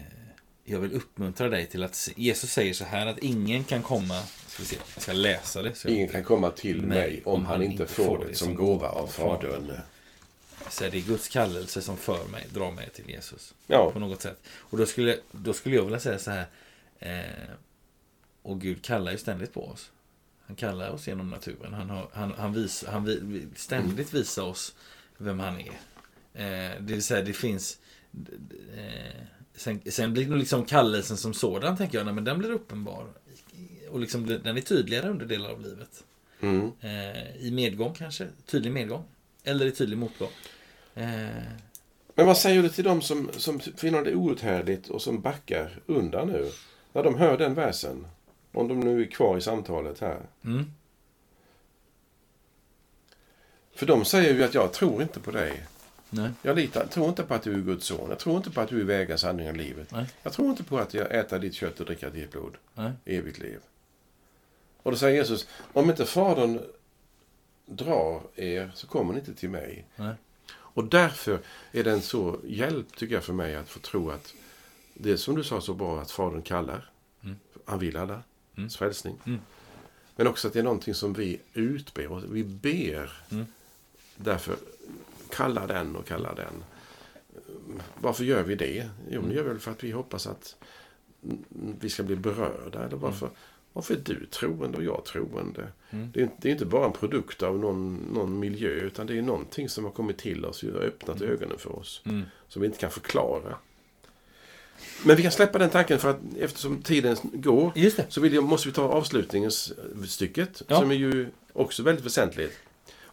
jag vill uppmuntra dig till att, Jesus säger så här att ingen kan komma, ska vi se, jag ska läsa det. Så Ingen kan komma till mig om han inte får det som gåva av Fadern. så det är Guds kallelse som för mig, drar mig till Jesus. Ja, På något sätt. Och då skulle, då skulle jag vilja säga så här. Eh, och Gud kallar ju ständigt på oss. Han kallar oss genom naturen. Han, har, han, han, vis, han vi, ständigt visar oss vem han är. Eh, det vill säga, det finns... Eh, sen, sen blir nog liksom kallelsen som sådan, tänker jag, nej, men den blir uppenbar. Och liksom, den är tydligare under delar av livet. mm. Eh, I medgång kanske, tydlig medgång. Eller i tydlig motgång. Eh, Men vad säger du till dem som, som finner det outhärdligt och som backar undan nu? När de hör den versen. Om de nu är kvar i samtalet här. mm, För de säger ju att jag tror inte på dig. nej, Jag litar, tror inte på att du är Guds son. Jag tror inte på att du är vägen, sanningen och livet. nej, Jag tror inte på att jag äter ditt kött och dricker ditt blod. nej. Evigt liv. Och då säger Jesus, om inte Fadern drar er så kommer ni inte till mig. nej. Och därför är det en så hjälp, tycker jag, för mig att få tro att det är som du sa så bra, att Fadern kallar. Mm. Han vill alla. Mm. Frälsning. Mm. Men också att det är någonting som vi utber. Vi ber. Mm. Därför kalla den och kalla den. Varför gör vi det? Jo, Mm. det gör vi väl för att vi hoppas att mm, vi ska bli berörda. Eller varför, varför är du troende och jag troende? Mm. Det, är, inte- det är inte bara en produkt av någon, någon miljö utan det är någonting som har kommit till oss och har öppnat ögonen för oss. Mm. Som vi inte kan förklara. Men vi kan släppa den tanken för att eftersom tiden går det. så vill jag, måste vi ta avslutningsstycket Ja. som är ju också väldigt väsentligt.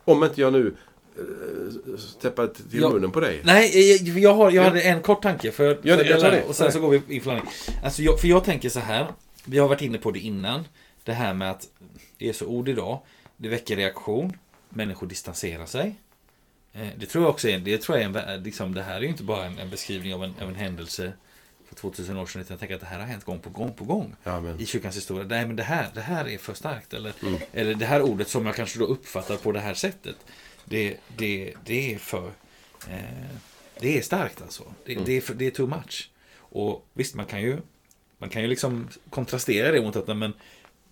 Om inte jag nu äh, steppar till Ja. munnen på dig. Nej, jag, jag, har, jag Ja. hade en kort tanke. För, Ja, för jag tar där, det. Och sen så går vi in för landning. Alltså, jag, för jag tänker så här. Vi har varit inne på det innan. Det här med att Jesu ord idag. Det väcker reaktion. Människor distanserar sig. Eh, Det tror jag också är, det tror jag är en, liksom, det här är ju inte bara en, en beskrivning av en, av en händelse för 2000 år sedan. Utan jag tänker att det här har hänt gång på gång på gång Ja, men, i kyrkans historia. Nej, men det här, det här är för starkt. Eller, Mm. eller det här ordet som jag kanske då uppfattar på det här sättet. Det, det, det är för... Eh, det är starkt alltså. Det, Mm. det, är för, det är too much. Och visst, man kan ju, man kan ju liksom kontrastera det mot att men,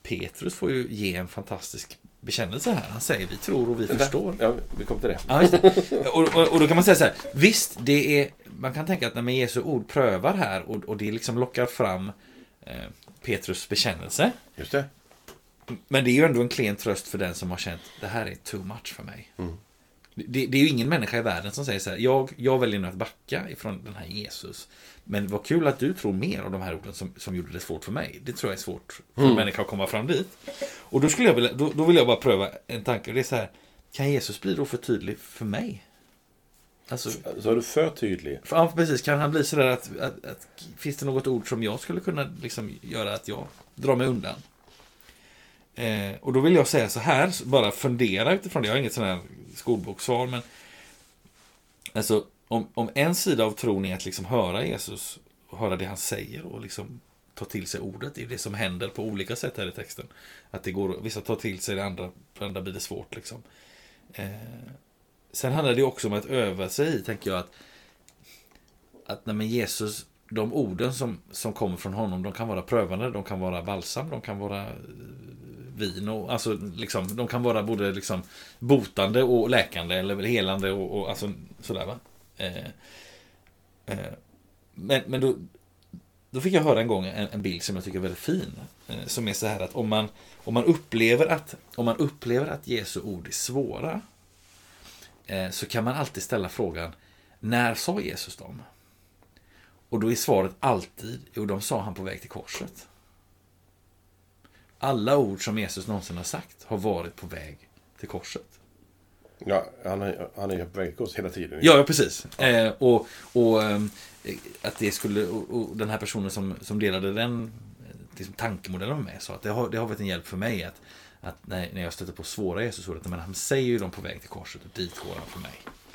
Petrus får ju ge en fantastisk bekännelse här. Han säger vi tror och vi förstår. Ja, vi kommer till det. Ja, det. Och, och, och då kan man säga så här, visst, det är, man kan tänka att när man Jesu ord prövar här och, och det liksom lockar fram eh, Petrus bekännelse. Just det. Men det är ju ändå en klen tröst för den som har känt det här är too much för mig. Mm. Det, det är ju ingen människa i världen som säger så här, jag, jag väljer nu att backa ifrån den här Jesus. Men vad kul att du tror mer av de här orden som, som gjorde det svårt för mig. Det tror jag är svårt för en människa att komma fram dit. Och då, skulle jag vilja, då, då vill jag bara pröva en tanke. Det är så här, kan Jesus bli då för tydlig för mig? Alltså, Så är du för tydlig. för, ja, precis. Kan han bli sådär att, att, att... Finns det något ord som jag skulle kunna liksom göra att jag drar mig undan? Eh, och då vill jag säga så här, bara fundera utifrån det. Jag har inget sån här skolboksval, men... Alltså, om, om en sida av tron är att liksom höra Jesus, och höra det han säger och liksom ta till sig ordet. Det är det som händer på olika sätt här i texten. Att det går, vissa tar till sig det andra, för andra blir det svårt liksom. Eh, sen handlar det också om att öva sig i, tänker jag, att att nej, men Jesus, de orden som, som kommer från honom, de kan vara prövande, de kan vara balsam, de kan vara eh, vin och alltså liksom, de kan vara både liksom botande och läkande eller helande och, och alltså sådär va. Eh, eh, men men då, då fick jag höra en gång en, en bild som jag tycker är väldigt fin. Eh, som är så här att om man, om man upplever att om man upplever att Jesu ord är svåra eh, så kan man alltid ställa frågan när sa Jesus dem? Och då är svaret alltid, jo, de sa han på väg till korset. Alla ord som Jesus någonsin har sagt har varit på väg till korset. Ja, han är, han är på väg till oss hela tiden. Ja, ja precis. Eh, och och ehm, att det skulle, och, och den här personen som, som delade den eh, liksom, tankemodellen med mig sa att det har, det har varit en hjälp för mig att, att när, när jag stöter på svåra Jesusord, men han säger ju dem på väg till korset och dit går han för mig.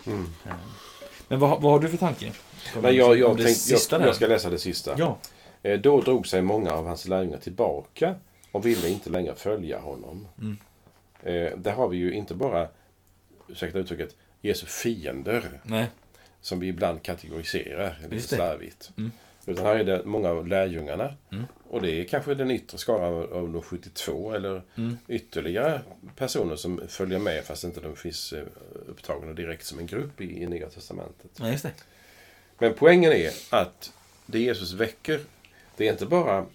Mm. Eh, Men vad, vad har du för tanke? Men jag, jag, sista jag, jag ska läsa det sista. Ja. Eh, Då drog sig många av hans lärjungar tillbaka och ville inte längre följa honom. Mm. Eh, där har vi ju inte bara, ursäkta uttrycket, Jesu fiender. Nej. Som vi ibland kategoriserar lite slarvigt. Mm. Utan här är det många av lärjungarna. Mm. Och det är kanske den yttre skaran av, de 72 eller Mm. ytterligare personer som följer med fast inte de finns eh, upptagna direkt som en grupp i, i Nya Testamentet. Ja. Men poängen är att det Jesus väcker, det är inte bara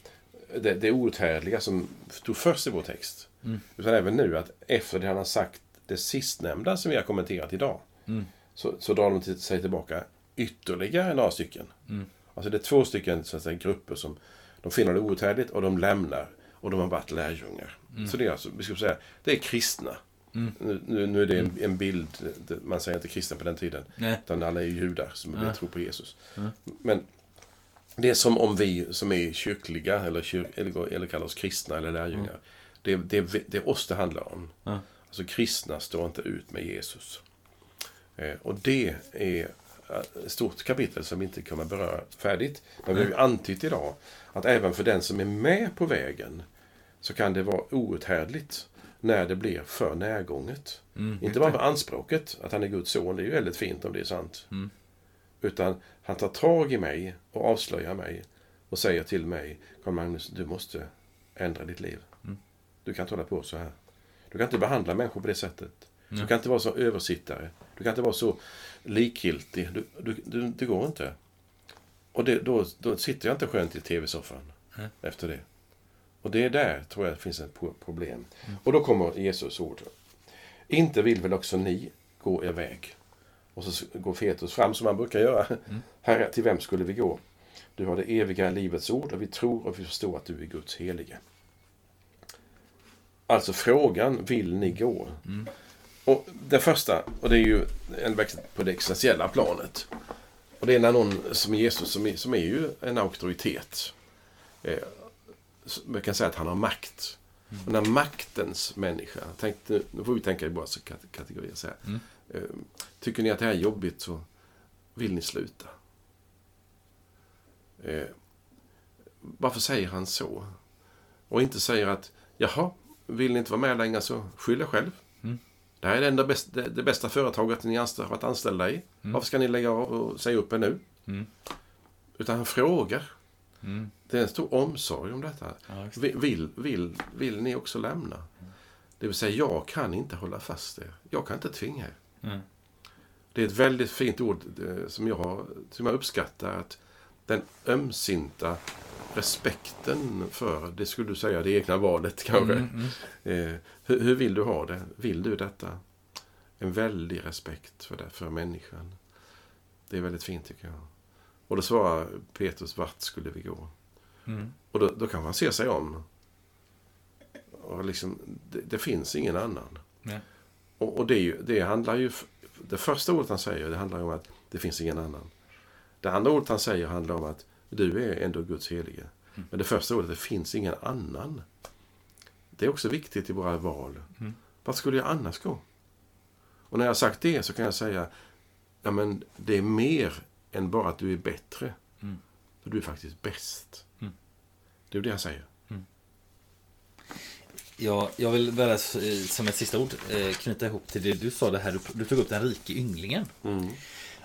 det, det outhärdliga som stod först i vår text. Mm. Utan även nu att efter det han har sagt det sistnämnda som vi har kommenterat idag. Mm. Så, så drar de till, sig tillbaka ytterligare några stycken. Mm. Alltså det är två stycken så att säga, grupper som de finner det outhärdligt och de lämnar. Och de har varit lärjungar. Så det är alltså, vi ska säga, det är kristna. Mm. Nu, nu, är det en, en bild, man säger inte kristen på den tiden. Nej. Utan alla är ju judar som vill tro på Jesus. Men det är som om vi som är kyrkliga eller, kyr, eller, eller kallar oss kristna eller lärjungar. Det, det, det är oss det handlar om. Ja. Alltså kristna står inte ut med Jesus. Eh, och det är eh, ett stort kapitel som vi inte kommer beröra färdigt. Men vi har ju antytt idag att även för den som är med på vägen så kan det vara outhärdligt när det blir för närgånget. Mm. Inte bara med anspråket att han är Guds son, det är ju väldigt fint om det är sant. Mm. Utan han tar tag i mig och avslöjar mig och säger till mig, Carl Magnus, du måste ändra ditt liv. Mm. Du kan inte hålla på så här. Du kan inte behandla människor på det sättet. Du kan inte vara så översittare. Du kan inte vara så likgiltig. Du, du, du, det går inte. Och det, då, då sitter jag inte skönt i tv-soffan Nej. efter det. Och det är där, tror jag, det finns ett pro- problem. Och då kommer Jesus ord. Inte vill väl också ni gå er väg? Och så går Fetus fram som han brukar göra. Herre, till vem skulle vi gå? Du har det eviga livets ord och vi tror och vi förstår att du är Guds helige. Alltså frågan, vill ni gå? Och det första, och det är ju en på det existentiella planet. Och det är när någon som Jesus, som är, som är ju en auktoritet. Eh, man kan säga att han har makt. Och när maktens människa, tänk, nu får vi tänka i bara kategorier. Så här. Mm. Eh, tycker ni att det här är jobbigt så vill ni sluta. Eh, varför säger han så? Och inte säger att, jaha, vill ni inte vara med längre så skyll er själv. Mm. Det här är det, enda bäst, det, det bästa företaget ni har varit anställda i. Varför ska ni lägga av och säga upp er nu? Mm. Utan han frågar. Mm. Det är en stor omsorg om detta. Ja, Vill, vill, vill ni också lämna? Det vill säga, jag kan inte hålla fast er. Jag kan inte tvinga er. Mm. Det är ett väldigt fint ord eh, som jag, som jag uppskattar. Att den ömsinta respekten för, det skulle du säga, det egna valet kanske. Mm, mm. Eh, hur, hur vill du ha det? Vill du detta? En väldig respekt för det, för människan. Det är väldigt fint tycker jag. Och då svarar Petrus, vart skulle vi gå? Mm. Och då, då kan man se sig om. Och liksom, det, det finns ingen annan. Ja. Och, och det, ju, det handlar ju... Det första ordet han säger, det handlar om att det finns ingen annan. Det andra ordet han säger handlar om att du är ändå Guds helige. Mm. Men det första ordet, det finns ingen annan. Det är också viktigt i våra val. Mm. Vart skulle jag annars gå? Och när jag har sagt det så kan jag säga, ja men det är mer än bara att du är bättre. Mm. För du är faktiskt bäst. Mm. Det är det jag säger. Ja, jag vill bara eh, som ett sista ord eh, knyta ihop till det du sa det här. Du, tog upp den rike ynglingen. Mm.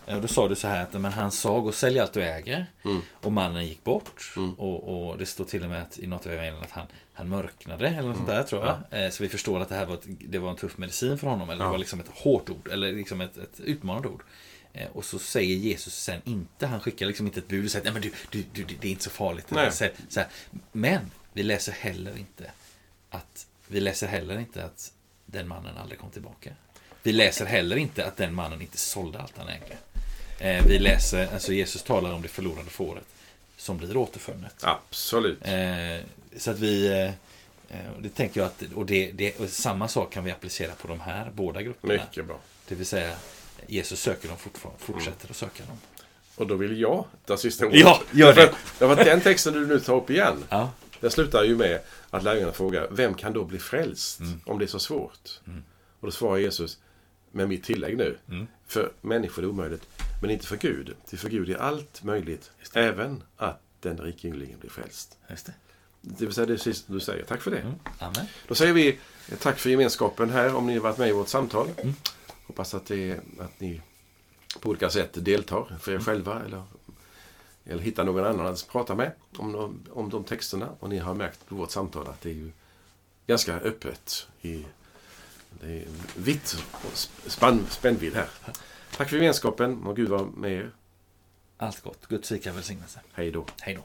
Eh, Och då sa du så här att men han gå och sälj allt du äger. Mm. Och mannen gick bort. Mm. Och, och det står till och med att, i något av evangelierna att han, han mörknade. Eller något sånt där tror jag. Eh, Så vi förstår att det här var, ett, det var en tuff medicin för honom. Eller Ja. det var liksom ett hårt ord. Eller liksom ett, ett utmanande ord. Och så säger Jesus sen inte, han skickar liksom inte ett bud och säger nej men du, du, du det är inte så farligt. Så, så här. Men vi läser heller inte att vi läser heller inte att den mannen aldrig kom tillbaka. Vi läser heller inte att den mannen inte sålde allt han ägde. Eh, vi läser, alltså Jesus talar om det förlorade fåret som blir återfunnet. Absolut. Eh, så att vi, eh, det tänker jag att, och, det, det, och samma sak kan vi applicera på de här båda grupperna. Mycket bra. Det vill säga, Jesus söker dem fortfarande, fortsätter att söka dem. Och då vill jag ta sista ordet. Ja, gör det. För, därför att den texten du nu tar upp igen, Ja, den slutar ju med att lärjungarna frågar, vem kan då bli frälst Mm. om det är så svårt? Och då svarar Jesus, med mitt tillägg nu, Mm. för människor är det omöjligt, men inte för Gud. Till för Gud är allt möjligt, även att den rike ynglingen blir frälst. just det. Det vill säga det sista du säger. Tack för det. Mm. Amen. Då säger vi eh, tack för gemenskapen här, om ni har varit med i vårt samtal. Mm. Hoppas att, det, att ni på olika sätt deltar för er själva eller, eller hittar någon annan att prata med om, de- om de texterna. Och ni har märkt på vårt samtal att det är ju ganska öppet. I, det är vitt spann, spännvidd här. Tack för gemenskapen och Gud var med er. Allt gott. Guds rika välsignelse. Hej då. Hej då.